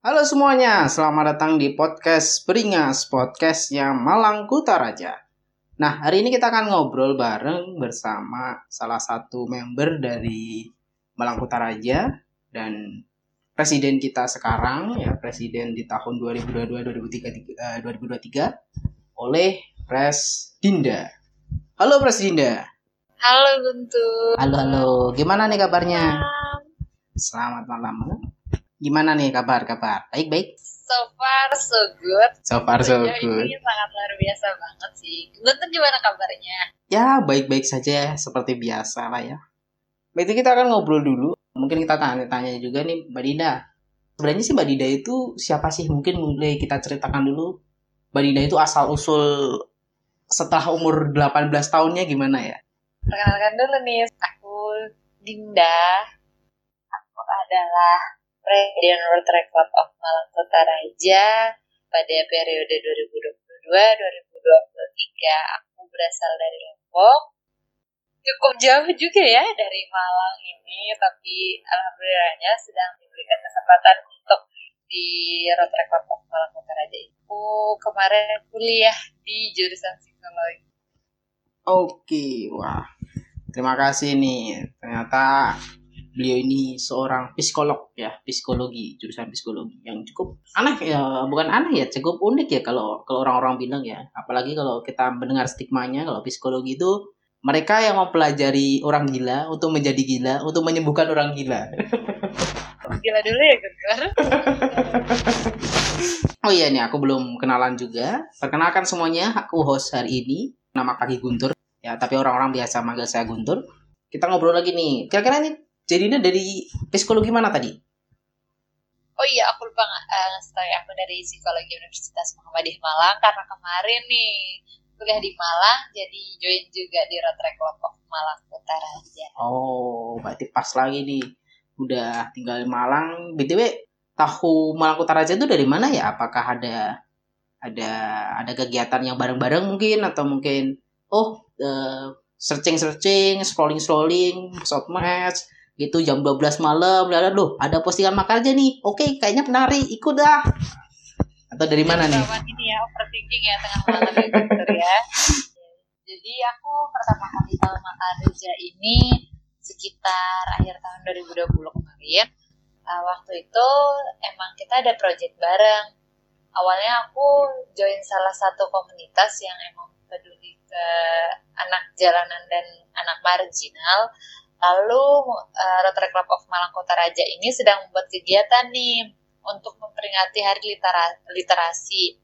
Halo semuanya, selamat datang di podcast Beringas, podcastnya Malang Kutaraja. Nah, hari ini kita akan ngobrol bareng bersama salah satu member dari Malang Kutaraja dan presiden kita sekarang, ya presiden di tahun 2022-2023 2023 oleh Pres Dinda. Halo Pres Dinda. Halo Guntur. Halo halo, gimana nih kabarnya? Malam. Selamat malam. Gimana nih kabar kabar? Baik baik. So far so good. So far so Sejauh good. Ini sangat luar biasa banget sih. Guntur gimana kabarnya? Ya baik baik saja seperti biasa lah ya. Berarti kita akan ngobrol dulu. Mungkin kita tanya-tanya juga nih Mbak Dinda. Sebenarnya sih Mbak Dinda itu siapa sih? Mungkin mulai kita ceritakan dulu. Mbak Dinda itu asal usul setelah umur 18 tahunnya gimana ya? Perkenalkan dulu nih, aku Dinda. Aku adalah Presiden World Club of Malang Kota Raja pada periode 2022-2023. Aku berasal dari Lombok. Cukup jauh juga ya dari Malang ini, tapi alhamdulillahnya sedang diberikan kesempatan untuk di Road Club of Malang Kota Raja itu kemarin kuliah di jurusan psikologi. Oke, wah. Terima kasih nih. Ternyata beliau ini seorang psikolog ya, psikologi, jurusan psikologi yang cukup aneh ya, bukan aneh ya, cukup unik ya kalau kalau orang-orang bilang ya. Apalagi kalau kita mendengar stigmanya kalau psikologi itu mereka yang mempelajari orang gila untuk menjadi gila, untuk menyembuhkan orang gila. Gila dulu ya. Oh iya nih, aku belum kenalan juga. Perkenalkan semuanya, aku host hari ini. Nama kaki Guntur. Ya, tapi orang-orang biasa manggil saya Guntur. Kita ngobrol lagi nih. Kira-kira ini jadinya dari psikologi mana tadi? Oh iya, aku lupa uh, ngasih tau ya, aku dari Psikologi Universitas Muhammadiyah Malang karena kemarin nih kuliah di Malang, jadi join juga di Rotrek Kelompok Malang Utara aja. Oh, berarti pas lagi nih. Udah tinggal di Malang. BTW, tahu Malang Utara aja itu dari mana ya? Apakah ada ada ada kegiatan yang bareng-bareng mungkin atau mungkin oh searching searching scrolling scrolling sosmed gitu jam 12 malam lihat loh ada postingan makan aja nih oke kayaknya menarik ikut dah atau dari mana nih ini ya, overthinking ya tengah malam Guntur ya. Jadi aku pertama kali tahu Makarja ini sekitar akhir tahun 2020 kemarin. Uh, waktu itu emang kita ada project bareng. Awalnya aku join salah satu komunitas yang emang peduli ke anak jalanan dan anak marginal. Lalu uh, Rotary Club of Malang Kota Raja ini sedang membuat kegiatan nih untuk memperingati Hari litera Literasi.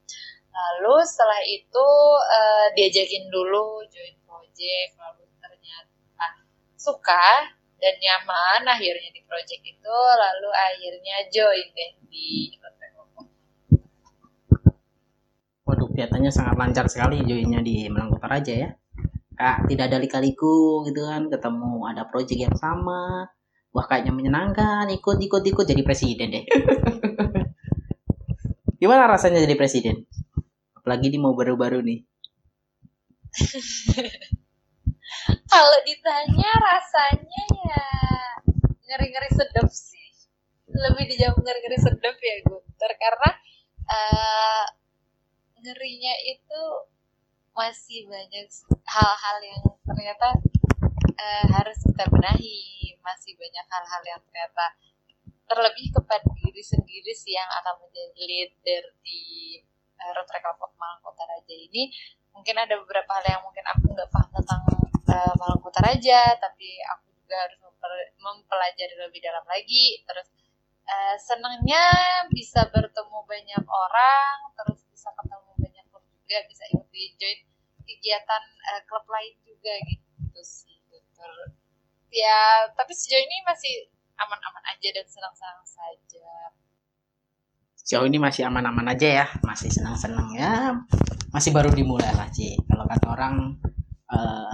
Lalu setelah itu uh, diajakin dulu join project, lalu ternyata suka dan nyaman akhirnya di project itu, lalu akhirnya join deh di Rotary Club Waduh, kelihatannya sangat lancar sekali joinnya di Malang Kota Raja ya. Kak, tidak ada lika-liku gitu kan, ketemu ada project yang sama. Wah, kayaknya menyenangkan, ikut, ikut, ikut jadi presiden deh. Gimana rasanya jadi presiden? Apalagi di mau baru-baru nih. Kalau ditanya rasanya ya ngeri-ngeri sedap sih. Lebih dijawab ngeri-ngeri sedap ya Gunter karena uh, ngerinya itu masih banyak hal-hal yang ternyata uh, harus kita benahi. Masih banyak hal-hal yang ternyata terlebih kepada diri sendiri sih yang akan menjadi leader di uh, of Malang Kota Raja ini. Mungkin ada beberapa hal yang mungkin aku nggak paham tentang uh, Malang Kota Raja tapi aku juga harus mempelajari lebih dalam lagi. Terus uh, senangnya bisa bertemu banyak orang terus bisa ketemu banyak klub juga bisa ikut di join kegiatan uh, klub lain juga gitu sih betul ya tapi sejauh ini masih aman-aman aja dan senang-senang saja Sejauh ini masih aman-aman aja ya, masih senang-senang ya. Masih baru dimulai lah sih. Kalau kata orang uh,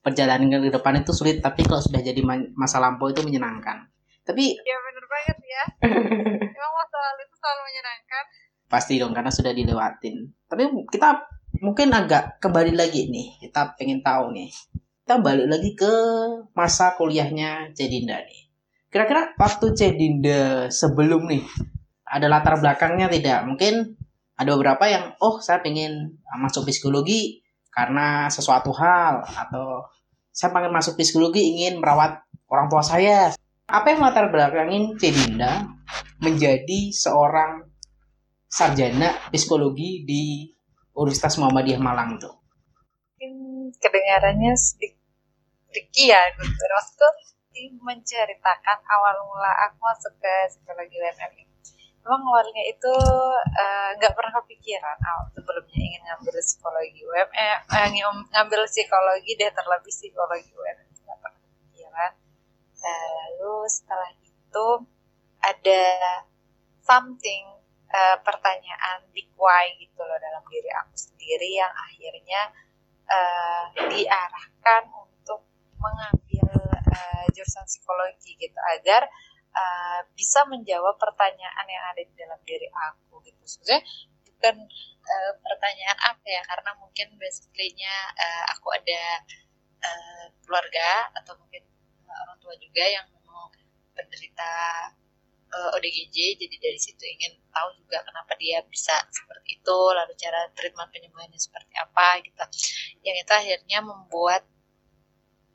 perjalanan ke depan itu sulit, tapi kalau sudah jadi masa lampau itu menyenangkan. Tapi ya bener banget ya. Emang masa lalu itu selalu menyenangkan. Pasti dong karena sudah dilewatin. Tapi kita mungkin agak kembali lagi nih. Kita pengen tahu nih. Kita balik lagi ke masa kuliahnya Cedinda nih. Kira-kira waktu Cedinda sebelum nih ada latar belakangnya tidak mungkin ada beberapa yang oh saya pengen masuk psikologi karena sesuatu hal atau saya pengen masuk psikologi ingin merawat orang tua saya apa yang latar belakangin Cedinda menjadi seorang sarjana psikologi di Universitas Muhammadiyah Malang itu. Mungkin kedengarannya sedikit ya gitu menceritakan awal mula aku masuk ke psikologi UMM ini. Emang awalnya itu eh, nggak uh, pernah kepikiran. Awal sebelumnya ingin ngambil psikologi UMM, eh, ngambil psikologi deh terlebih psikologi UMM nggak pernah kepikiran. Uh, lalu setelah itu ada something uh, pertanyaan big why gitu loh dalam diri aku sendiri yang akhirnya uh, diarahkan untuk mengambil uh, jurusan psikologi gitu agar uh, bisa menjawab pertanyaan yang ada di dalam diri aku gitu. Sebenarnya bukan uh, pertanyaan apa ya karena mungkin basically-nya uh, aku ada uh, keluarga atau mungkin orang tua juga yang mau penderita uh, ODGJ jadi dari situ ingin tahu juga kenapa dia bisa seperti itu lalu cara treatment penyembuhannya seperti apa gitu yang itu akhirnya membuat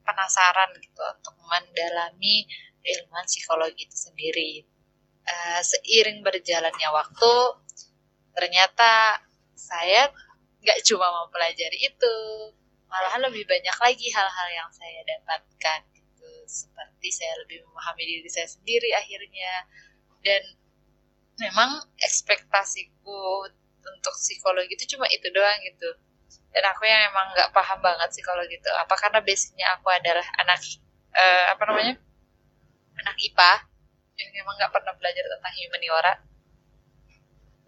penasaran gitu untuk mendalami ilmuwan psikologi itu sendiri. Uh, seiring berjalannya waktu, ternyata saya nggak cuma mempelajari itu, malahan lebih banyak lagi hal-hal yang saya dapatkan. Seperti saya lebih memahami diri saya sendiri akhirnya, dan memang ekspektasiku untuk psikologi itu cuma itu doang gitu. Dan aku yang emang nggak paham banget psikologi itu. Apa karena basicnya aku adalah anak uh, apa namanya? Anak IPA yang memang nggak pernah belajar tentang humaniora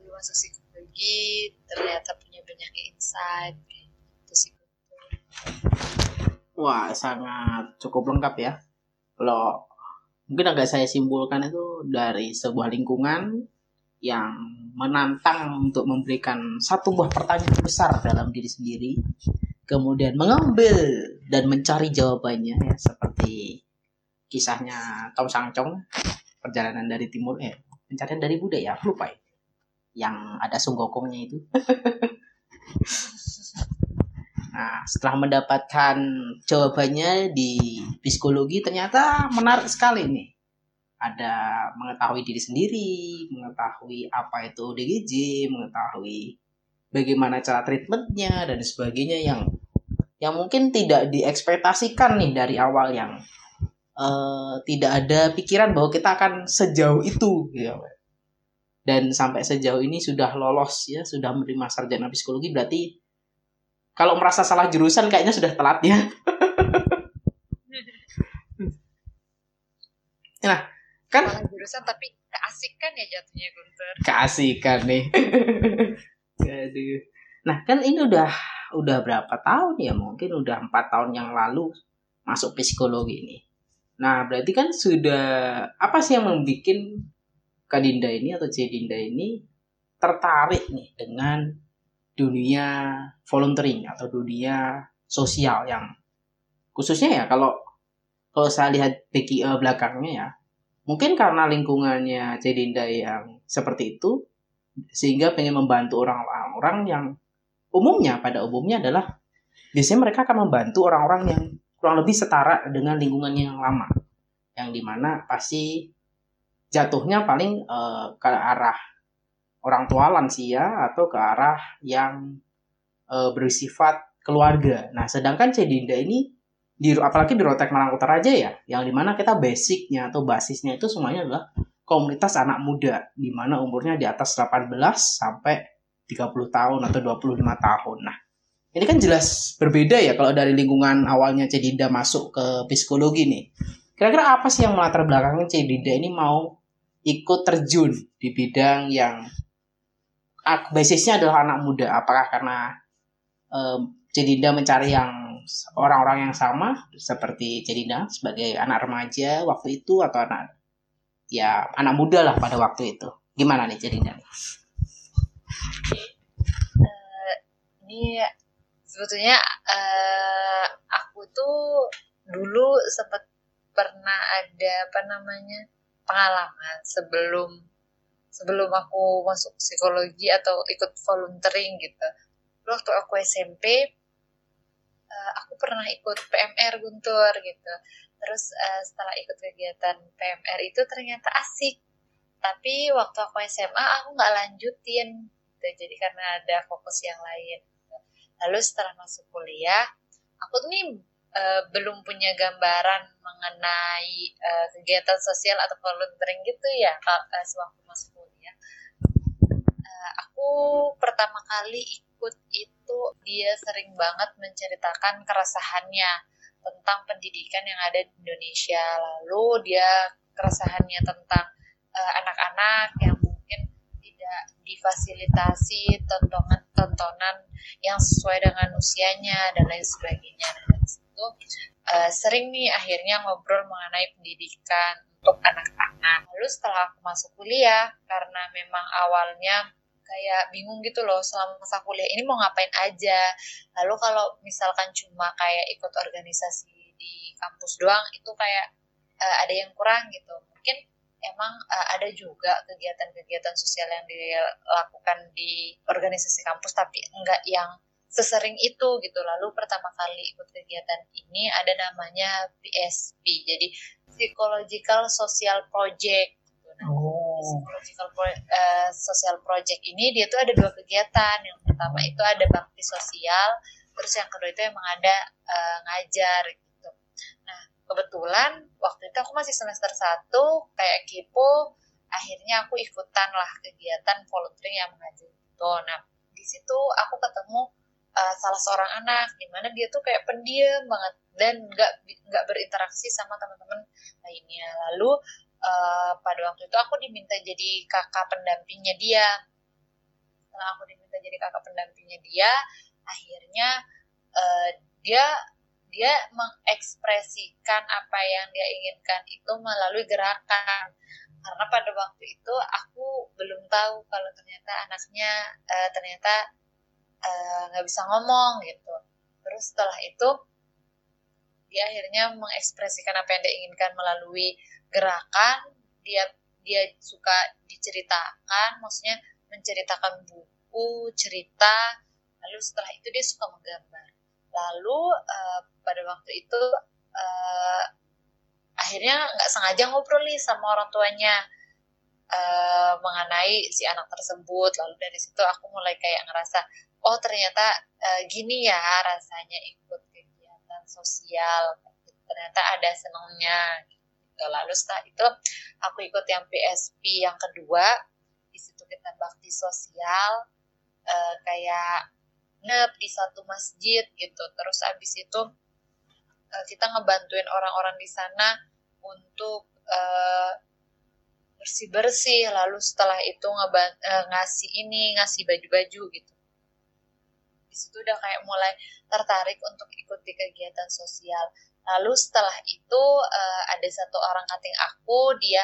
belum masuk psikologi ternyata punya banyak insight gitu sih wah sangat cukup lengkap ya kalau mungkin agak saya simpulkan itu dari sebuah lingkungan yang menantang untuk memberikan satu buah pertanyaan besar dalam diri sendiri kemudian mengambil dan mencari jawabannya ya seperti kisahnya Tom Sangcong perjalanan dari timur eh pencarian dari budaya lupa ya yang ada sunggokongnya itu nah setelah mendapatkan jawabannya di psikologi ternyata menarik sekali nih ada mengetahui diri sendiri mengetahui apa itu DGJ mengetahui bagaimana cara treatmentnya dan sebagainya yang yang mungkin tidak diekspektasikan nih dari awal yang uh, tidak ada pikiran bahwa kita akan sejauh itu gitu. Dan sampai sejauh ini sudah lolos ya, sudah menerima sarjana psikologi berarti kalau merasa salah jurusan kayaknya sudah telat ya. nah, kan salah jurusan tapi keasikan ya jatuhnya Guntur. Keasikan nih. Aduh. Nah, kan ini udah udah berapa tahun ya? Mungkin udah empat tahun yang lalu masuk psikologi ini. Nah, berarti kan sudah apa sih yang membuat Kadinda ini atau Cedinda ini tertarik nih dengan dunia volunteering atau dunia sosial yang khususnya ya kalau kalau saya lihat PKI belakangnya ya mungkin karena lingkungannya Cedinda yang seperti itu sehingga pengen membantu orang-orang yang umumnya pada umumnya adalah biasanya mereka akan membantu orang-orang yang kurang lebih setara dengan lingkungannya yang lama yang di mana pasti jatuhnya paling uh, ke arah orang tua lansia atau ke arah yang uh, bersifat keluarga. Nah, sedangkan Cedinda ini di apalagi di Rotek Malang Utara aja ya, yang di mana kita basicnya atau basisnya itu semuanya adalah komunitas anak muda, di mana umurnya di atas 18 sampai 30 tahun atau 25 tahun. Nah, ini kan jelas berbeda ya kalau dari lingkungan awalnya Cedida masuk ke psikologi nih. Kira-kira apa sih yang melatar belakangnya Cedida ini mau ikut terjun di bidang yang basisnya adalah anak muda? Apakah karena um, Cedida mencari yang orang-orang yang sama seperti Cedida sebagai anak remaja waktu itu atau anak ya anak muda lah pada waktu itu? Gimana nih Cedida nih? Uh, ini sebetulnya uh, aku tuh dulu sempat pernah ada apa namanya pengalaman sebelum sebelum aku masuk psikologi atau ikut volunteering gitu. Waktu aku SMP uh, aku pernah ikut PMR Guntur gitu. Terus uh, setelah ikut kegiatan PMR itu ternyata asik. Tapi waktu aku SMA aku nggak lanjutin gitu. jadi karena ada fokus yang lain lalu setelah masuk kuliah aku tuh nih uh, belum punya gambaran mengenai kegiatan sosial atau volunteering gitu ya uh, sewaktu masuk aku pertama kali ikut itu dia sering banget menceritakan keresahannya tentang pendidikan yang ada di Indonesia lalu dia keresahannya tentang anak-anak uh, yang mungkin tidak difasilitasi tontonan-tontonan yang sesuai dengan usianya dan lain sebagainya. Dan itu uh, sering nih akhirnya ngobrol mengenai pendidikan untuk anak-anak. Lalu setelah aku masuk kuliah, karena memang awalnya kayak bingung gitu loh selama masa kuliah ini mau ngapain aja. Lalu kalau misalkan cuma kayak ikut organisasi di kampus doang itu kayak uh, ada yang kurang gitu. Mungkin emang uh, ada juga kegiatan-kegiatan sosial yang dilakukan di organisasi kampus tapi enggak yang sesering itu gitu lalu pertama kali ikut kegiatan ini ada namanya PSP jadi Psychological Social Project gitu. oh. Psychological Pro, uh, Social Project ini dia tuh ada dua kegiatan. Yang pertama itu ada bakti sosial terus yang kedua itu emang ada uh, ngajar gitu. Nah kebetulan waktu itu aku masih semester 1 kayak kipo akhirnya aku ikutan lah kegiatan volunteering yang mengajar gitu. Nah di situ aku ketemu uh, salah seorang anak di mana dia tuh kayak pendiam banget dan nggak nggak berinteraksi sama teman-teman lainnya. Lalu uh, pada waktu itu aku diminta jadi kakak pendampingnya dia. Setelah aku diminta jadi kakak pendampingnya dia akhirnya uh, dia dia mengekspresikan apa yang dia inginkan itu melalui gerakan. Karena pada waktu itu aku belum tahu kalau ternyata anaknya uh, ternyata eh, nggak uh, bisa ngomong gitu. Terus setelah itu dia akhirnya mengekspresikan apa yang dia inginkan melalui gerakan dia dia suka diceritakan maksudnya menceritakan buku cerita lalu setelah itu dia suka menggambar. Lalu uh, pada waktu itu uh, akhirnya nggak sengaja ngobrol nih sama orang tuanya uh, mengenai si anak tersebut. Lalu dari situ aku mulai kayak ngerasa oh ternyata uh, gini ya rasanya ikut kegiatan sosial. Ternyata ada senangnya gitu. lalu setelah itu aku ikut yang PSP yang kedua. Di situ kita bakti sosial uh, kayak nep di satu masjid gitu. Terus abis itu uh, kita ngebantuin orang-orang di sana untuk uh, bersih-bersih. Lalu setelah itu ngeban uh, ngasih ini ngasih baju-baju gitu. Di situ udah kayak mulai tertarik untuk ikut di kegiatan sosial lalu setelah itu uh, ada satu orang kating aku dia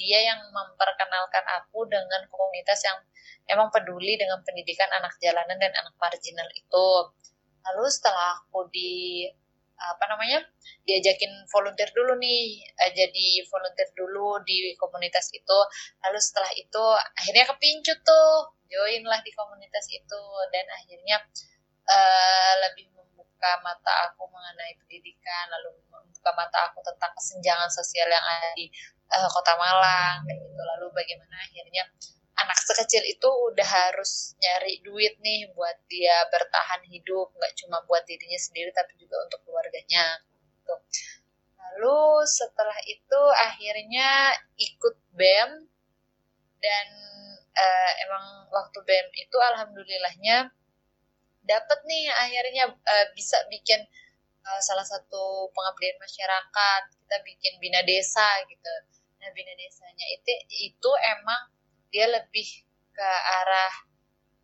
dia yang memperkenalkan aku dengan komunitas yang emang peduli dengan pendidikan anak jalanan dan anak marginal itu. Lalu setelah aku di apa namanya diajakin volunteer dulu nih eh, jadi volunteer dulu di komunitas itu. Lalu setelah itu akhirnya kepincut tuh join lah di komunitas itu. Dan akhirnya uh, lebih membuka mata aku mengenai pendidikan lalu membuka mata aku tentang kesenjangan sosial yang ada di uh, kota Malang gitu lalu bagaimana akhirnya anak sekecil itu udah harus nyari duit nih buat dia bertahan hidup nggak cuma buat dirinya sendiri tapi juga untuk keluarganya gitu. lalu setelah itu akhirnya ikut bem dan uh, emang waktu bem itu alhamdulillahnya dapat nih akhirnya uh, bisa bikin uh, salah satu pengabdian masyarakat kita bikin bina desa gitu nah bina desanya itu itu emang dia lebih ke arah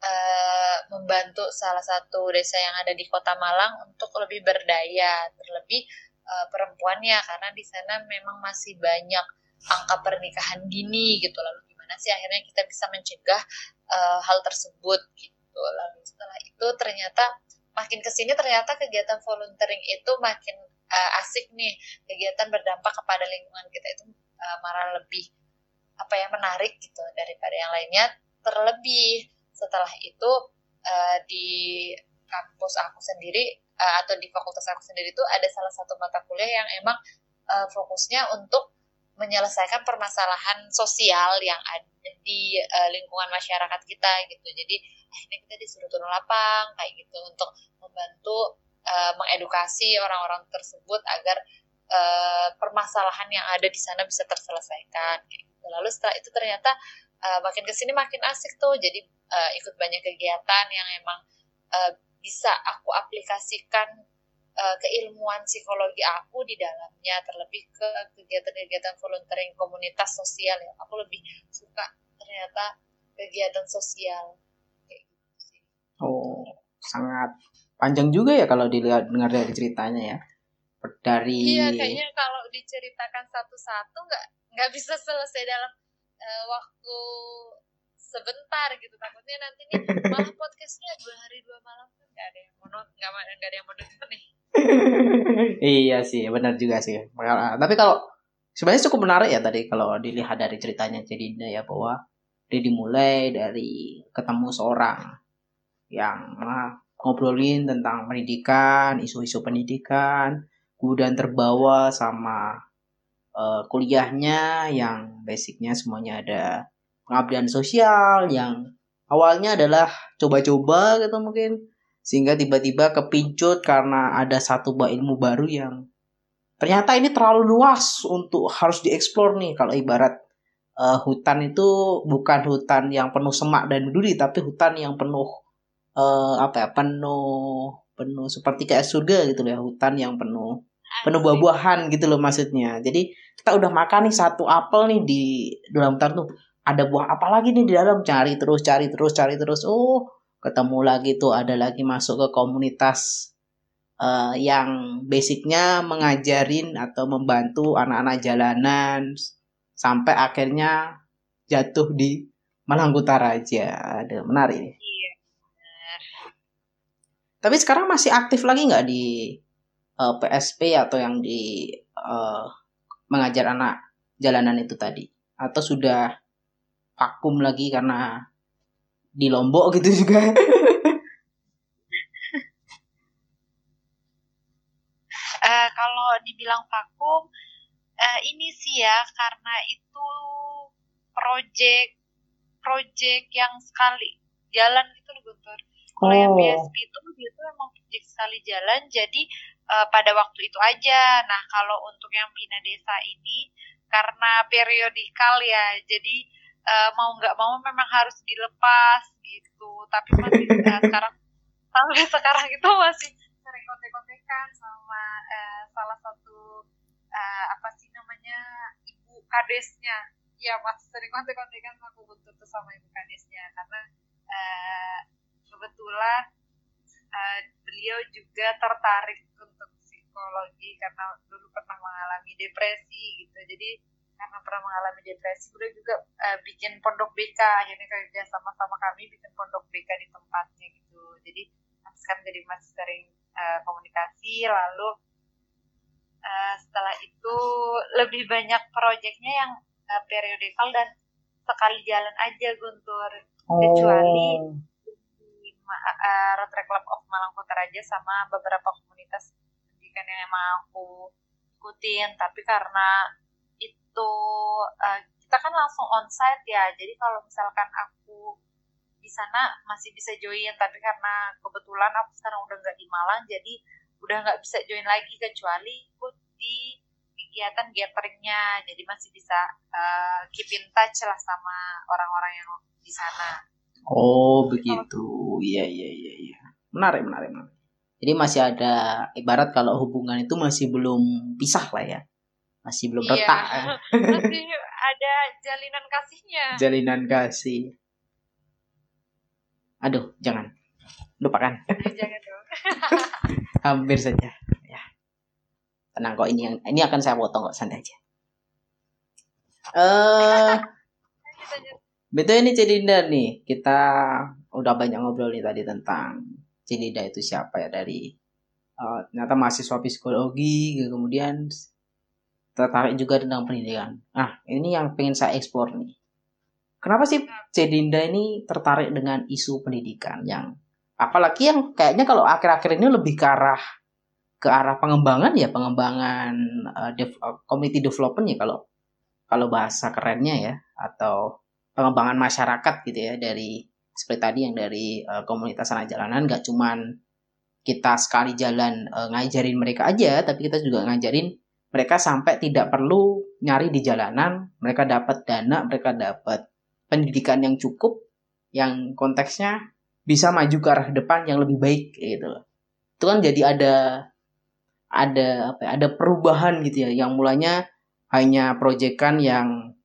uh, membantu salah satu desa yang ada di Kota Malang untuk lebih berdaya, terlebih uh, perempuannya karena di sana memang masih banyak angka pernikahan dini gitu. Lalu gimana sih akhirnya kita bisa mencegah uh, hal tersebut gitu. Lalu setelah itu ternyata makin ke sini ternyata kegiatan volunteering itu makin uh, asik nih. Kegiatan berdampak kepada lingkungan kita itu uh, malah lebih apa ya menarik gitu daripada yang lainnya. Terlebih setelah itu uh, di kampus aku sendiri uh, atau di fakultas aku sendiri itu ada salah satu mata kuliah yang emang uh, fokusnya untuk menyelesaikan permasalahan sosial yang ada di uh, lingkungan masyarakat kita gitu. Jadi ah, ini kita disuruh turun lapang kayak gitu untuk membantu uh, mengedukasi orang-orang tersebut agar uh, permasalahan yang ada di sana bisa terselesaikan. Gitu. Lalu setelah itu ternyata uh, makin ke sini makin asik tuh. Jadi uh, ikut banyak kegiatan yang emang uh, bisa aku aplikasikan uh, keilmuan psikologi aku di dalamnya terlebih ke kegiatan-kegiatan volunteering komunitas sosial ya. Aku lebih suka ternyata kegiatan sosial. Kayak gitu sih. Oh sangat panjang juga ya kalau dilihat dengar dari ceritanya ya. Dari iya kayaknya kalau diceritakan satu-satu nggak nggak bisa selesai dalam uh, waktu sebentar gitu. Takutnya nanti nih malah podcastnya dua hari dua malam. Kan nggak ada yang mau nggak nggak ada yang mau denger nih. Iya sih benar juga sih. Tapi kalau sebenarnya cukup menarik ya tadi kalau dilihat dari ceritanya jadi ya bahwa dia dimulai dari ketemu seorang yang ah, ngobrolin tentang pendidikan isu-isu pendidikan kemudian terbawa sama uh, kuliahnya yang basicnya semuanya ada pengabdian sosial yang awalnya adalah coba-coba gitu mungkin sehingga tiba-tiba kepincut karena ada satu buah ilmu baru yang ternyata ini terlalu luas untuk harus dieksplor nih. Kalau ibarat uh, hutan itu bukan hutan yang penuh semak dan duri tapi hutan yang penuh uh, apa ya penuh penuh seperti kayak surga gitu ya hutan yang penuh penuh buah-buahan gitu loh maksudnya. Jadi kita udah makan nih satu apel nih di dalam hutan tuh ada buah apa lagi nih di dalam? Cari terus cari terus cari terus. Oh ketemu lagi tuh ada lagi masuk ke komunitas uh, yang basicnya mengajarin atau membantu anak-anak jalanan sampai akhirnya jatuh di Utara aja ada menarik nih. Iya, tapi sekarang masih aktif lagi nggak di uh, eh, PSP atau yang di uh, mengajar anak jalanan itu tadi? Atau sudah vakum lagi karena di Lombok gitu juga. uh, kalau dibilang vakum, uh, ini sih ya karena itu project project yang sekali jalan gitu loh Guntur. Kalau oh. yang BSP itu dia tuh emang project sekali jalan, jadi uh, pada waktu itu aja. Nah kalau untuk yang bina desa ini karena periodikal ya, jadi uh, mau nggak mau memang harus dilepas gitu. Tapi masih uh, sekarang sampai sekarang itu masih sering kontek-kontekan sama uh, salah satu uh, apa sih namanya ibu kadesnya. Ya masih sering kontek-kontekan aku butuh tuh sama ibu kadesnya. Karena uh, kebetulan uh, beliau juga tertarik untuk psikologi karena dulu pernah mengalami depresi gitu. Jadi karena pernah mengalami depresi beliau juga uh, bikin pondok BK akhirnya kerja sama-sama kami bikin pondok BK di tempatnya gitu. Jadi sekarang jadi masih sering uh, komunikasi lalu uh, setelah itu lebih banyak proyeknya yang uh, periodikal dan sekali jalan aja Guntur. Oh. kecuali di uh, Rotary Club of Malang Raja sama beberapa komunitas pendidikan yang emang aku ikutin. Tapi karena itu uh, kita kan langsung onsite ya. Jadi kalau misalkan aku di sana masih bisa join tapi karena kebetulan aku sekarang udah nggak di Malang jadi udah nggak bisa join lagi kecuali ikut di kegiatan gatheringnya. Jadi masih bisa uh, keep in touch lah sama orang-orang yang di sana. Oh begitu. Iya iya iya iya. Menarik menarik menarik. Jadi masih ada ibarat kalau hubungan itu masih belum pisah lah ya masih belum iya. retak. Masih ada jalinan kasihnya. Jalinan kasih. Aduh jangan. Lupakan. Jangan dong. Hampir saja. Ya. Tenang kok ini yang ini akan saya potong kok santai aja. Eh uh, betul ini Cedinda nih. Kita udah banyak ngobrol nih tadi tentang Cedinda itu siapa ya dari uh, ternyata mahasiswa psikologi kemudian tertarik juga tentang pendidikan. Nah, ini yang pengen saya eksplor nih. Kenapa sih Cedinda ini tertarik dengan isu pendidikan yang apalagi yang kayaknya kalau akhir-akhir ini lebih ke arah ke arah pengembangan ya pengembangan uh, dev, uh, community development ya kalau kalau bahasa kerennya ya atau pengembangan masyarakat gitu ya dari seperti tadi yang dari uh, komunitas anak jalanan nggak cuman kita sekali jalan uh, ngajarin mereka aja tapi kita juga ngajarin mereka sampai tidak perlu nyari di jalanan. Mereka dapat dana mereka dapat pendidikan yang cukup yang konteksnya bisa maju ke arah depan yang lebih baik gitu loh. Itu kan jadi ada ada apa ya, ada perubahan gitu ya yang mulanya hanya proyekan yang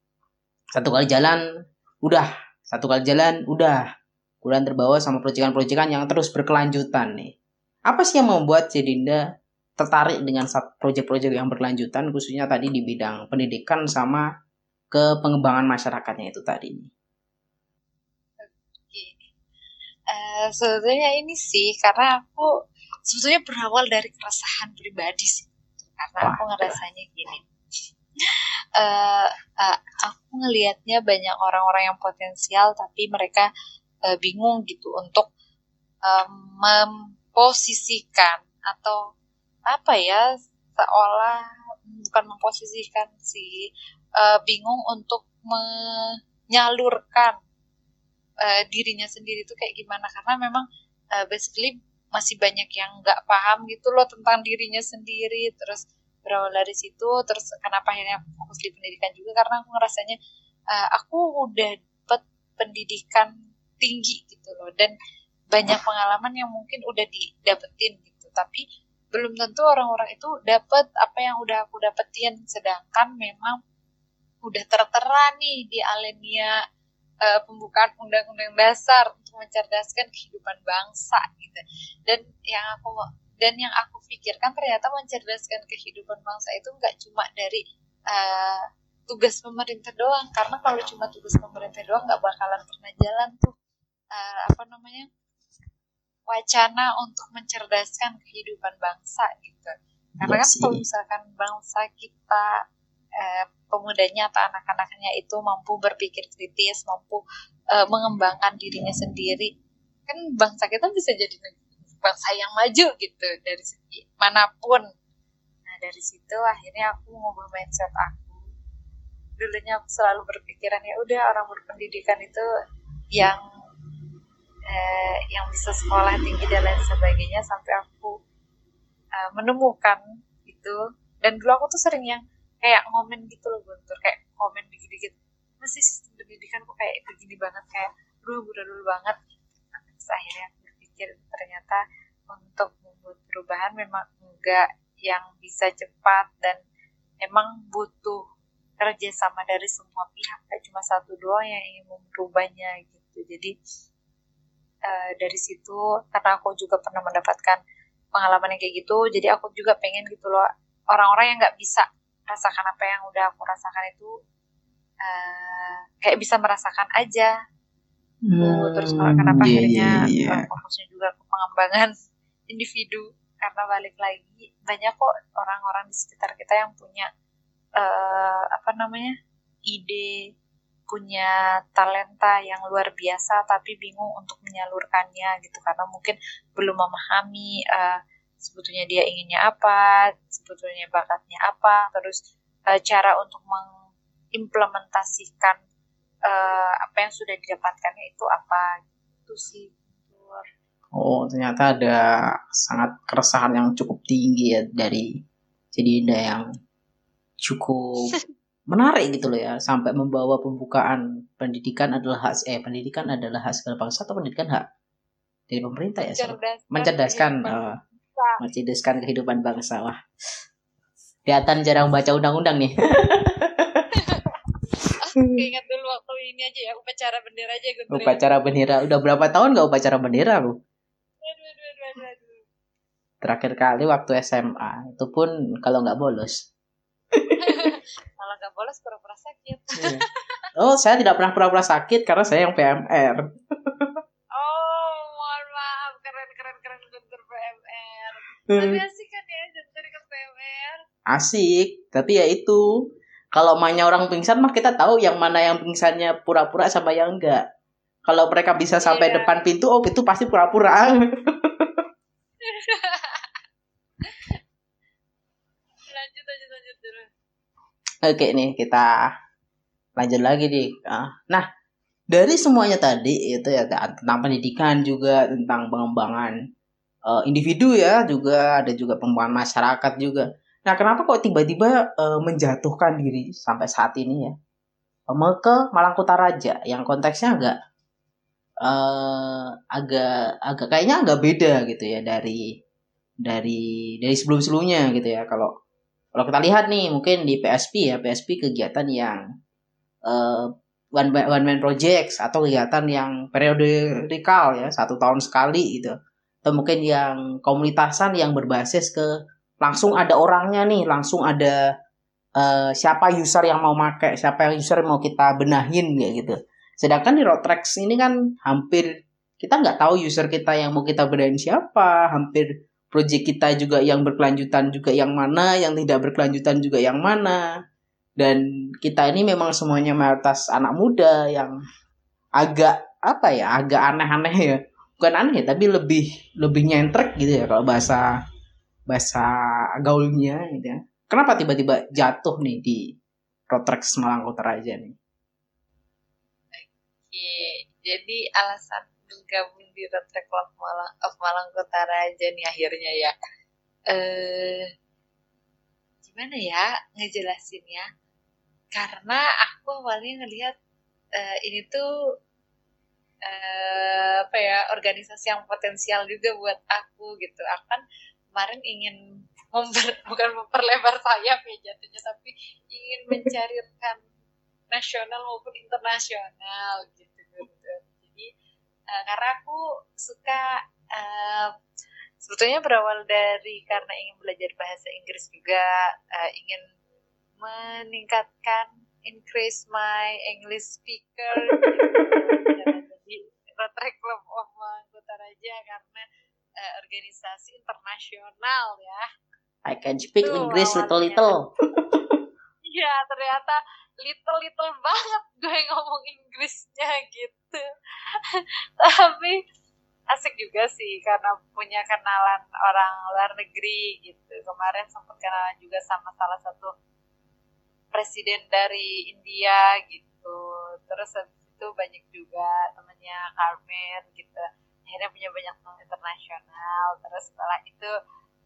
satu kali jalan udah. Satu kali jalan udah. Kemudian terbawa sama proyekan-proyekan yang terus berkelanjutan nih. Apa sih yang membuat Cedinda tertarik dengan proyek-proyek yang berkelanjutan khususnya tadi di bidang pendidikan sama ke pengembangan masyarakatnya itu tadi. Oke. Uh, sebetulnya ini sih karena aku sebetulnya berawal dari keresahan pribadi sih. Karena Wah. aku ngerasanya gini. Uh, uh, aku ngelihatnya banyak orang-orang yang potensial tapi mereka uh, bingung gitu untuk uh, memposisikan atau apa ya seolah bukan memposisikan sih uh, bingung untuk menyalurkan uh, dirinya sendiri itu kayak gimana. Karena memang uh, basically masih banyak yang nggak paham gitu loh tentang dirinya sendiri. Terus berawal dari situ terus kenapa akhirnya fokus di pendidikan juga. Karena aku ngerasanya uh, aku udah dapet pendidikan tinggi gitu loh. Dan banyak pengalaman yang mungkin udah didapetin gitu. Tapi belum tentu orang-orang itu dapat apa yang udah aku dapetin. Sedangkan memang udah tertera nih di alinea uh, pembukaan undang-undang dasar untuk mencerdaskan kehidupan bangsa gitu. Dan yang aku dan yang aku pikirkan ternyata mencerdaskan kehidupan bangsa itu nggak cuma dari uh, tugas pemerintah doang. Karena kalau cuma tugas pemerintah doang nggak bakalan pernah jalan tuh uh, apa namanya wacana untuk mencerdaskan kehidupan bangsa gitu. Karena kan kalau misalkan bangsa kita eh, pemudanya atau anak-anaknya itu mampu berpikir kritis, mampu eh, mengembangkan dirinya sendiri, kan bangsa kita bisa jadi bangsa yang maju gitu dari segi mana pun. Nah dari situ akhirnya aku ngubah mindset aku. Dulunya aku selalu berpikiran ya udah orang berpendidikan itu yang eh, yang bisa sekolah tinggi dan lain sebagainya sampai aku eh, menemukan itu. Dan dulu aku tuh sering yang kayak ngomen gitu loh Guntur. Kayak komen dikit-dikit. Masih sistem pendidikan kok kayak begini banget kayak dulu dulu banget. Terus akhirnya aku berpikir ternyata untuk membuat perubahan memang enggak yang bisa cepat dan emang butuh kerjasama dari semua pihak kayak cuma satu doang yang ingin merubahnya gitu. Jadi uh, dari situ karena aku juga pernah mendapatkan pengalaman yang kayak gitu jadi aku juga pengen gitu loh orang-orang yang nggak bisa rasakan apa yang udah aku rasakan itu uh, kayak bisa merasakan aja hmm, terus kenapa yeah, akhirnya yeah, yeah. fokusnya juga ke pengembangan individu karena balik lagi banyak kok orang-orang di sekitar kita yang punya uh, apa namanya ide punya talenta yang luar biasa tapi bingung untuk menyalurkannya gitu karena mungkin belum memahami uh, sebetulnya dia inginnya apa, sebetulnya bakatnya apa, terus uh, cara untuk mengimplementasikan uh, apa yang sudah didapatkannya itu apa itu sih. Oh, ternyata ada sangat keresahan yang cukup tinggi ya dari jadi ada yang cukup menarik gitu loh ya sampai membawa pembukaan pendidikan adalah hak eh pendidikan adalah hak segala bangsa atau pendidikan hak dari pemerintah ya mencerdaskan mencerdaskan uh, mencerdaskan kehidupan bangsa wah. Kelihatan jarang baca undang-undang nih. Ingat dulu waktu ini aja ya upacara bendera aja gue upacara bendera udah berapa tahun gak upacara bendera lu terakhir kali waktu SMA itu pun kalau nggak bolos nggak bolos pura-pura sakit. Iya. oh saya tidak pernah pura-pura sakit karena saya yang PMR oh mohon maaf. Keren keren keren Guntur PMR tapi asik kan ya jadi ke PMR asik. Tapi ya itu kalau mainnya orang pingsan mah kita tahu yang mana yang pingsannya pura-pura sama yang enggak. Kalau mereka bisa sampai Iya. depan pintu oh itu pasti pura-pura. Lanjut lanjut lanjut dulu Oke nih kita lanjut lagi nih. Ah, Nah dari semuanya tadi itu ya tentang pendidikan juga tentang pengembangan eh, individu ya juga ada juga pengembangan masyarakat juga. Nah kenapa kok tiba-tiba eh, menjatuhkan diri sampai saat ini ya ke Malangkuta Raja yang konteksnya agak eh agak agak kayaknya agak beda gitu ya dari dari dari sebelum-sebelumnya gitu ya kalau kalau kita lihat nih mungkin di PSP ya PSP kegiatan yang eh, one man, one man projects atau kegiatan yang periodikal ya satu tahun sekali gitu. Atau mungkin yang komunitasan yang berbasis ke langsung ada orangnya nih langsung ada eh, siapa user yang mau pakai siapa yang user yang mau kita benahin ya gitu. Sedangkan di Roadtracks ini kan hampir kita nggak tahu user kita yang mau kita bedain siapa hampir project kita juga yang berkelanjutan juga yang mana, yang tidak berkelanjutan juga yang mana. Dan kita ini memang semuanya mayoritas anak muda yang agak apa ya, agak aneh-aneh ya. Bukan aneh ya, tapi lebih lebih nyentrek gitu ya kalau bahasa bahasa gaulnya gitu ya. Kenapa tiba-tiba jatuh nih di Rotrax Malang Kota Raja nih? Oke, jadi alasan bergabung di Track Club Malang, of Malang Kota Raja nih akhirnya ya. Eh, gimana ya ngejelasinnya? Karena aku awalnya ngelihat eh, ini tuh eh, apa ya organisasi yang potensial juga buat aku gitu. Aku kan kemarin ingin memper, bukan memperlebar sayap ya jatuhnya, tapi ingin mencari rekan nasional maupun internasional gitu gitu. Eh, karena aku suka eh, sebetulnya berawal dari karena ingin belajar bahasa Inggris juga eh, ingin meningkatkan increase my English speaker jadi Rotary Club of Kota Raja karena eh, organisasi internasional ya I can speak Itu English awalnya. little-little. Iya ternyata little little banget gue ngomong Inggrisnya gitu. Tapi asik juga sih karena punya kenalan orang luar negeri gitu. Kemarin sempat kenalan juga sama salah satu presiden dari India gitu. Terus itu banyak juga temennya Carmen gitu. Akhirnya punya banyak teman internasional. Terus setelah itu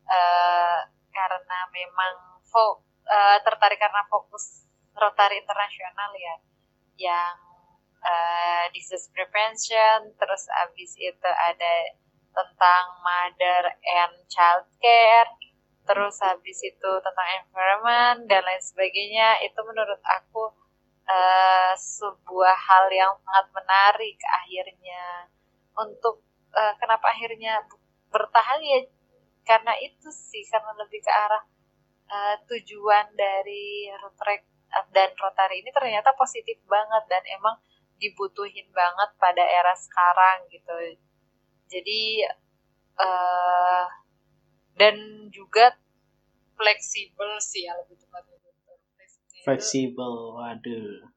eh, karena memang fo- eh, tertarik karena fokus Rotary Internasional ya yang eh, disease prevention terus abis itu ada tentang mother and child care terus habis itu tentang environment dan lain sebagainya. Itu menurut aku eh, sebuah hal yang sangat menarik akhirnya. Untuk eh, kenapa akhirnya bertahan ya? Karena itu sih karena lebih ke arah eh, tujuan dari Rotrek dan Rotary ini ternyata positif banget dan emang dibutuhin banget pada era sekarang gitu jadi eh dan juga fleksibel sih ya lebih tepatnya gitu. Fleksibel, waduh.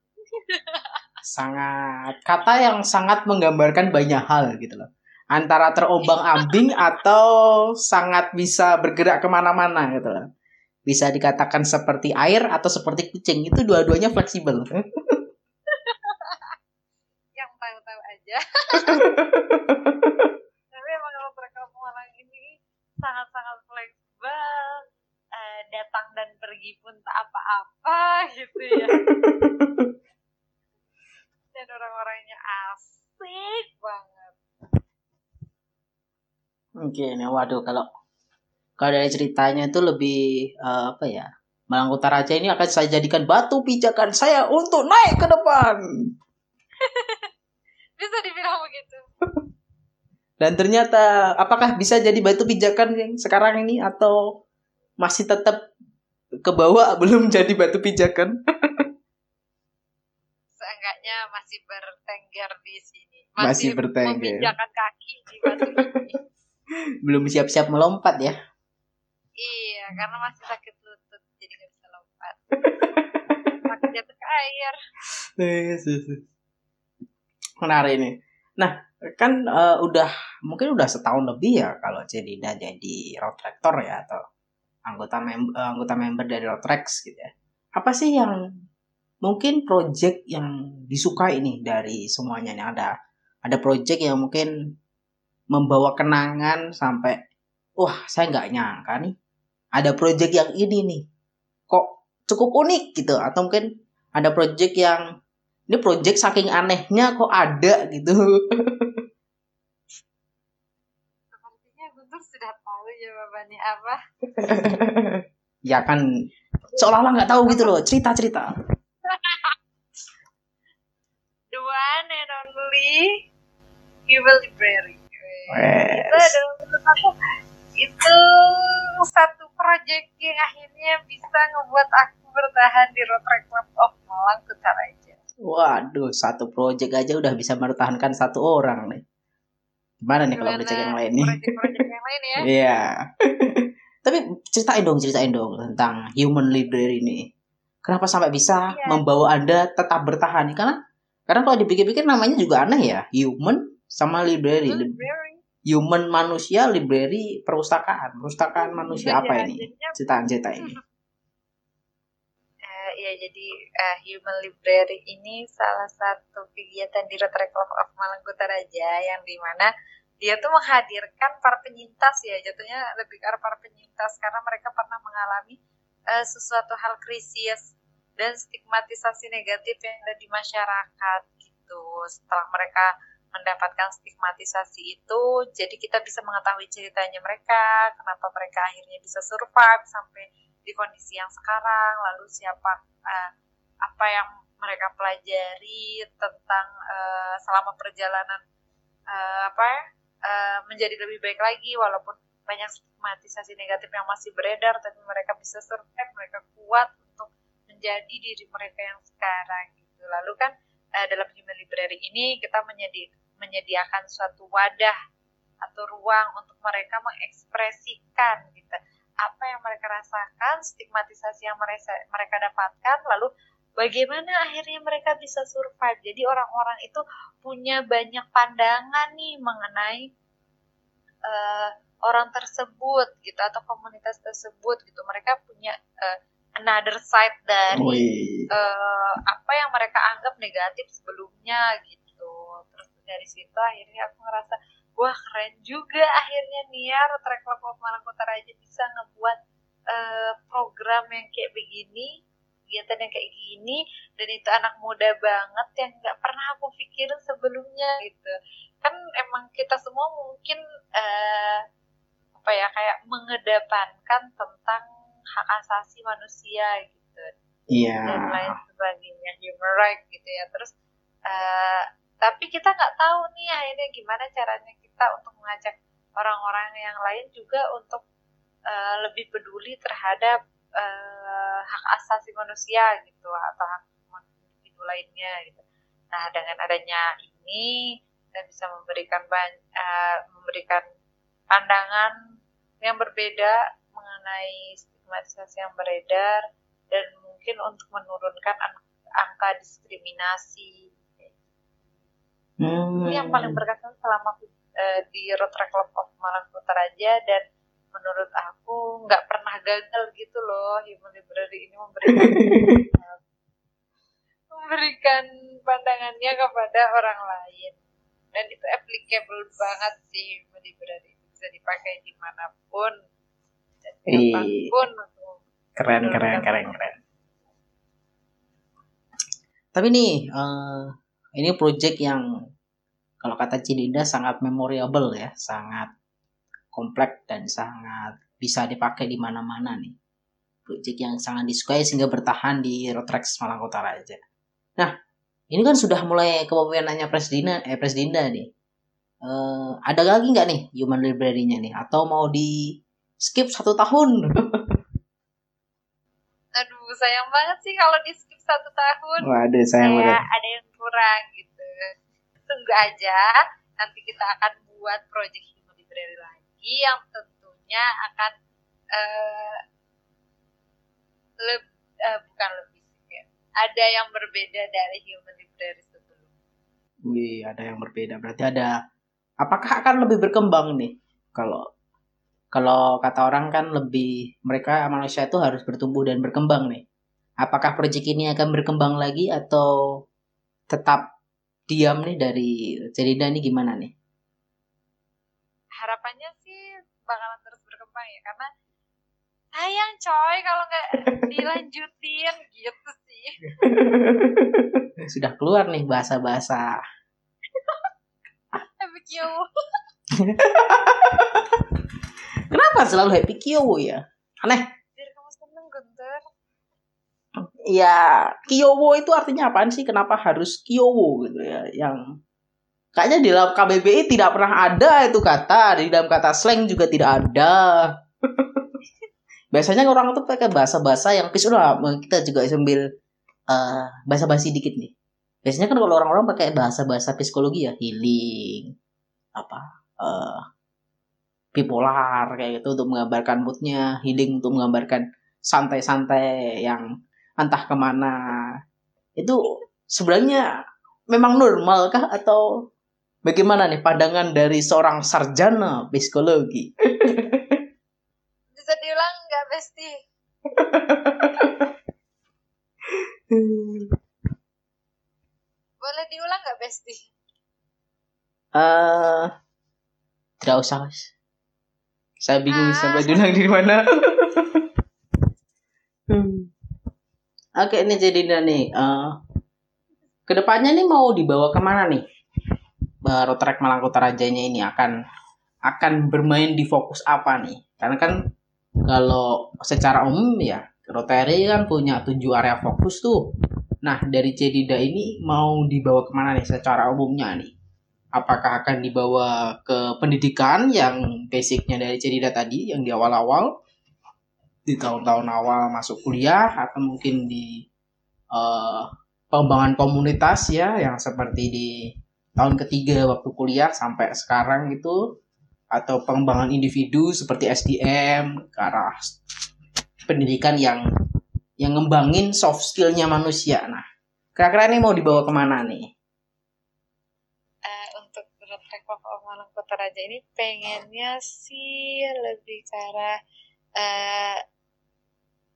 sangat kata yang sangat menggambarkan banyak hal gitu loh. Antara terombang-ambing atau sangat bisa bergerak ke mana-mana gitu loh. Bisa dikatakan seperti air atau seperti kucing. Itu dua-duanya fleksibel. yang tahu-tahu aja. Tapi emang kalau Malang ini sangat-sangat fleksibel eh, datang dan pergi pun tak apa-apa gitu ya. Dan orang-orangnya asik banget. Oke, nah waduh kalau kalau dari ceritanya itu lebih eh, apa ya? Malang Utara Raja ini akan saya jadikan batu pijakan saya untuk naik ke depan. bisa dibilang begitu Dan ternyata apakah bisa jadi batu pijakan yang sekarang ini atau masih tetap ke bawah belum jadi batu pijakan? seenggaknya masih bertengger di sini Masih bertengger. meminjakan kaki di batu ini belum siap-siap melompat ya. Iya karena masih sakit lutut jadi nggak bisa lompat Takut jatuh ke air. Menarik ini. Nah, kan uh, udah mungkin udah setahun lebih ya kalau jadi udah jadi road tractor ya atau anggota mem uh, anggota member dari road tracks gitu ya. Apa sih yang mungkin project yang disukai ini dari semuanya nih ada ada project yang mungkin membawa kenangan sampai wah saya nggak nyangka nih ada project yang ini nih kok cukup unik gitu atau mungkin ada project yang ini project saking anehnya kok ada gitu Sepertinya Guntur sudah tahu jawabannya apa. ya kan seolah-olah nggak tahu gitu loh cerita cerita The one and only Evil Library. Wes. Itu adalah itu satu proyek yang akhirnya bisa ngebuat aku bertahan di Road Track Club of Malang Kutaraja. waduh satu project aja udah bisa mempertahankan satu orang nih gimana nih kalau project yang lain nih Proyek-proyek yang lain ya. Iya. Tapi ceritain dong, ceritain dong tentang human library ini. Kenapa sampai bisa Iya. membawa Anda tetap bertahan? Karena karena kalau dipikir-pikir namanya juga aneh ya, human sama library. Lib- Library. Human manusia, library perpustakaan. Perpustakaan manusia apa ini? jadinya, Ceritain, ceritain. eh, ya jadi eh, Human Library ini salah satu kegiatan di Track Club of Malang Kutaraja yang di mana dia tuh menghadirkan para penyintas ya jatuhnya lebih ke arah para penyintas karena mereka pernah mengalami eh, sesuatu hal krisis dan stigmatisasi negatif yang ada di masyarakat gitu setelah mereka mendapatkan stigmatisasi itu jadi kita bisa mengetahui ceritanya mereka kenapa mereka akhirnya bisa survive sampai di kondisi yang sekarang lalu siapa eh, apa yang mereka pelajari tentang eh, selama perjalanan eh, apa ya eh, menjadi lebih baik lagi walaupun banyak stigmatisasi negatif yang masih beredar tapi mereka bisa survive mereka kuat untuk menjadi diri mereka yang sekarang gitu. Lalu kan dalam human library ini kita menyedi menyediakan suatu wadah atau ruang untuk mereka mengekspresikan gitu. Apa yang mereka rasakan stigmatisasi yang mereka mereka dapatkan lalu bagaimana akhirnya mereka bisa survive? Jadi orang-orang itu punya banyak pandangan nih mengenai eh, orang tersebut gitu atau komunitas tersebut gitu. Mereka punya eh, another side dari Wih. eh, apa yang mereka anggap negatif sebelumnya gitu dari situ akhirnya aku ngerasa wah keren juga. Akhirnya Niar Track Club of Malang Kutaraja bisa ngebuat eh, program yang kayak begini kegiatan yang kayak gini dan itu anak muda banget yang nggak pernah aku pikirin sebelumnya gitu. Kan emang kita semua mungkin eh, apa ya kayak mengedepankan tentang hak asasi manusia gitu. Iya. dan lain sebagainya human right gitu ya. Terus eh, tapi kita nggak tahu nih akhirnya gimana caranya kita untuk mengajak orang-orang yang lain juga untuk eh, lebih peduli terhadap eh, hak asasi manusia gitu atau hak individu lainnya gitu nah dengan adanya ini kita bisa memberikan eh, memberikan pandangan yang berbeda mengenai stigmatisasi yang beredar dan mungkin untuk menurunkan an- angka diskriminasi. Hmm. Ini yang paling berkesan selama aku, eh, di Road Track Club of Malang Kutaraja dan menurut aku nggak pernah gagal gitu loh Human Library ini memberikan memberikan pandangannya kepada orang lain dan itu applicable banget sih Human Library itu bisa dipakai di mana pun dan kapan pun Keren, keren, keren, keren. Tapi nih, eh, ini project yang kalau kata Cidinda sangat memorable ya, sangat kompleks dan sangat bisa dipakai di mana-mana nih. Project yang sangat disukai sehingga bertahan di Rotrax Malang Kota Raja. Nah, ini kan sudah mulai kepemimpinannya Presdina, eh Presdinda nih. Eh, ada lagi nggak nih Human Library-nya nih? Atau mau di skip satu tahun? aduh sayang banget sih kalau di skip satu tahun. Waduh, sayang kayak banget. ada yang kurang gitu. Tunggu aja. Nanti kita akan buat project human library lagi yang tentunya akan eh, leb- uh, bukan lebih ya. ada yang berbeda dari human library sebelum. Wih ada yang berbeda. Berarti ada apakah akan lebih berkembang nih? Kalau kalau kata orang kan lebih mereka manusia itu harus bertumbuh dan berkembang nih. Apakah proyek ini akan berkembang lagi atau tetap diam nih dari Cerida nih gimana nih? Harapannya sih bakalan terus berkembang ya karena sayang coy kalau nggak dilanjutin gitu sih. Sudah keluar nih bahasa-bahasa. Happy Q kenapa selalu happy? Q ya? Aneh. Biar kamu seneng Gunter ya Kyowo itu artinya apaan sih? Kenapa harus Kyowo gitu ya? Yang Kayaknya di dalam KBBI tidak pernah ada itu kata, di dalam kata slang juga tidak ada. Biasanya orang itu pakai bahasa-bahasa yang pis udah kita juga sambil uh, bahasa-basi dikit nih. Biasanya kan kalau orang-orang pakai bahasa-bahasa psikologi ya healing apa uh, bipolar kayak gitu untuk menggambarkan moodnya, healing untuk menggambarkan santai-santai yang entah ke mana. Itu sebenarnya memang normal kah atau Bagaimana nih pandangan dari seorang sarjana psikologi? Bisa diulang nggak, Besti? Boleh diulang nggak, Besti? Eh, uh, tidak usah, mas. Saya bingung ah. sampai diulang di mana. Oke, ini jadi nih. Uh, ke depannya nih mau dibawa ke mana nih? uh, Rotrek Rajanya ini akan akan bermain di fokus apa nih? Karena kan kalau secara umum ya Rotary kan punya tujuh area fokus tuh. Nah dari Cedida ini mau dibawa ke mana nih secara umumnya nih? Apakah akan dibawa ke pendidikan yang basicnya dari Cedida tadi yang di awal-awal di tahun-tahun awal masuk kuliah atau mungkin di uh, pengembangan komunitas ya yang seperti di tahun ketiga waktu kuliah sampai sekarang gitu atau pengembangan individu seperti SDM ke arah pendidikan yang yang ngembangin soft skillnya manusia. Nah, kira-kira ini mau dibawa ke mana nih? Uh, untuk Track of Kota Raja ini pengennya sih lebih ke arah uh,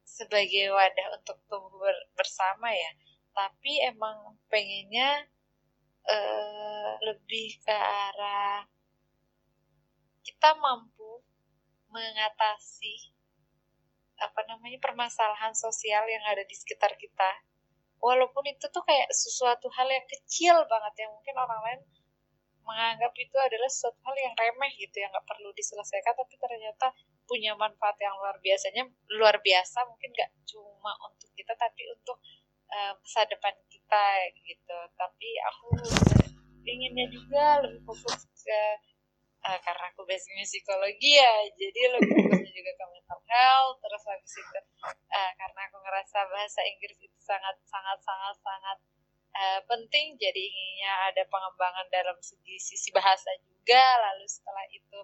sebagai wadah untuk tumbuh bersama ya. Tapi emang pengennya uh, lebih ke arah kita mampu mengatasi apa namanya permasalahan sosial yang ada di sekitar kita. Walaupun itu tuh kayak sesuatu hal yang kecil banget yang mungkin orang lain menganggap itu adalah sesuatu hal yang remeh gitu yang nggak perlu diselesaikan tapi ternyata punya manfaat yang luar biasanya luar biasa mungkin nggak cuma untuk kita tapi untuk uh, masa depan kita gitu. Tapi aku inginnya juga lebih fokus ke uh, karena aku basicnya psikologi ya jadi lebih fokusnya juga ke mental health terus habis itu uh, karena aku ngerasa bahasa Inggris itu sangat sangat sangat sangat uh, penting jadi inginnya ada pengembangan dalam segi sisi bahasa juga lalu setelah itu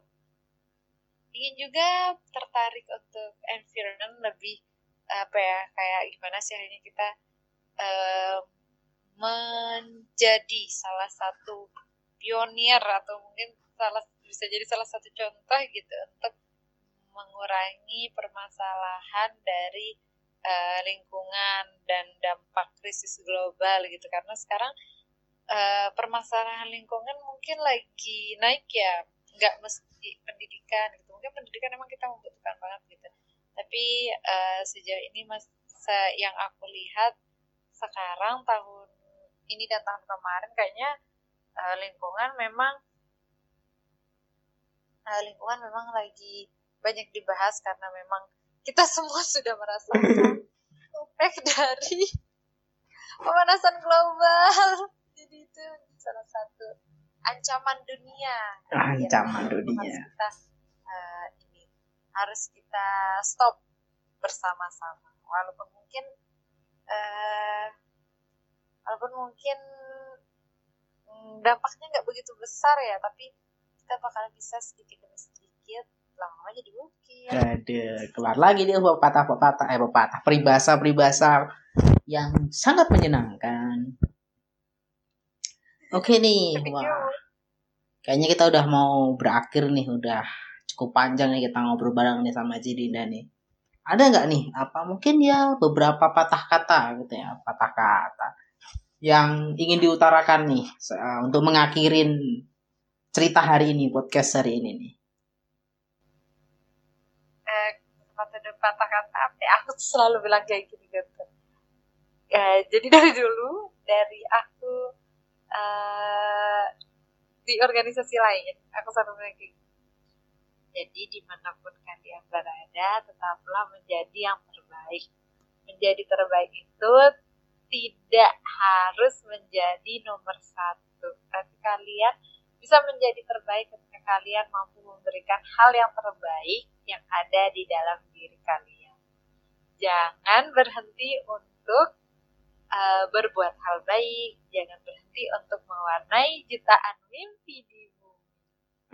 ingin juga tertarik untuk environment lebih apa ya kayak gimana sih akhirnya kita uh, menjadi salah satu pionir atau mungkin salah bisa jadi salah satu contoh gitu untuk mengurangi permasalahan dari uh, lingkungan dan dampak krisis global gitu. Karena sekarang uh, permasalahan lingkungan mungkin lagi naik ya. Nggak mesti pendidikan gitu. Mungkin pendidikan emang kita membutuhkan banget gitu. Tapi uh, sejauh ini mas yang aku lihat sekarang tahun ini dan tahun kemarin kayaknya uh, lingkungan memang uh, lingkungan memang lagi banyak dibahas karena memang kita semua sudah merasakan efek dari pemanasan global. Jadi itu salah satu ancaman dunia. Ancaman ya, dunia. Harus kita uh, ini harus kita stop bersama-sama. Walaupun mungkin uh, walaupun mungkin mm, dampaknya nggak begitu besar ya tapi kita bakal bisa sedikit demi sedikit lama-lama jadi bukit Ada keluar lagi dia pepatah-pepatah eh pepatah peribahasa-peribahasa yang sangat menyenangkan. Oke nih, wah. Kayaknya kita udah mau berakhir nih, udah cukup panjang nih kita ngobrol bareng nih sama Jidinda nih. Ada nggak nih apa mungkin ya beberapa patah kata gitu ya, patah kata yang ingin diutarakan nih untuk mengakhirin cerita hari ini, podcast hari ini nih. eh, patah patah kata apa ya? aku selalu bilang kayak gini gitu Eh, jadi dari dulu dari aku eh, di organisasi lain aku selalu bilang kayak gitu. jadi di mana pun kalian berada tetaplah menjadi yang terbaik menjadi terbaik itu tidak harus menjadi nomor satu tapi kalian bisa menjadi terbaik kalian mampu memberikan hal yang terbaik yang ada di dalam diri kalian. Jangan berhenti untuk uh, berbuat hal baik, jangan berhenti untuk mewarnai jutaan mimpi di bumi.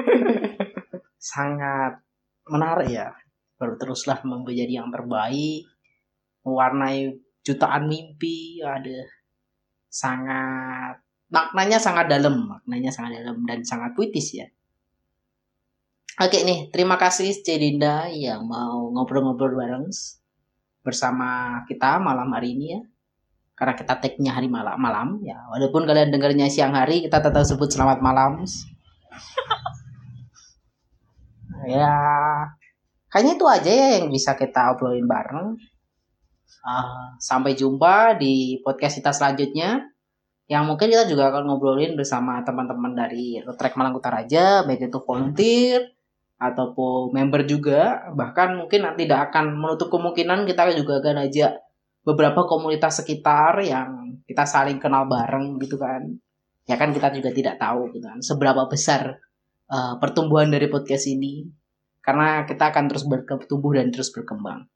Sangat menarik ya. Teruslah menjadi yang terbaik, mewarnai jutaan mimpi, ada sangat maknanya sangat dalam, maknanya sangat dalam dan sangat puitis ya. Oke nih, terima kasih C Dinda yang mau ngobrol-ngobrol bareng bersama kita malam hari ini ya. Karena kita tag-nya hari malam, malam ya. Walaupun kalian dengarnya siang hari, kita tetap sebut selamat malam. ya, kayaknya itu aja ya yang bisa kita obrolin bareng. Uh, sampai jumpa di podcast kita selanjutnya yang mungkin kita juga akan ngobrolin bersama teman-teman dari Trek Malang Utara aja baik itu volunteer ataupun member juga bahkan mungkin tidak akan menutup kemungkinan kita juga akan ajak beberapa komunitas sekitar yang kita saling kenal bareng gitu kan. Ya kan kita juga tidak tahu gitu kan seberapa besar uh, pertumbuhan dari podcast ini. Karena kita akan terus bertumbuh dan terus berkembang.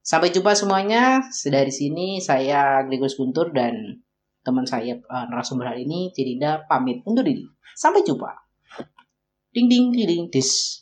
Sampai jumpa semuanya. Dari sini saya Gregos Guntur dan teman saya uh, narasumber hari ini Cirinda pamit undur diri. Sampai jumpa. Ding ding ding ding dis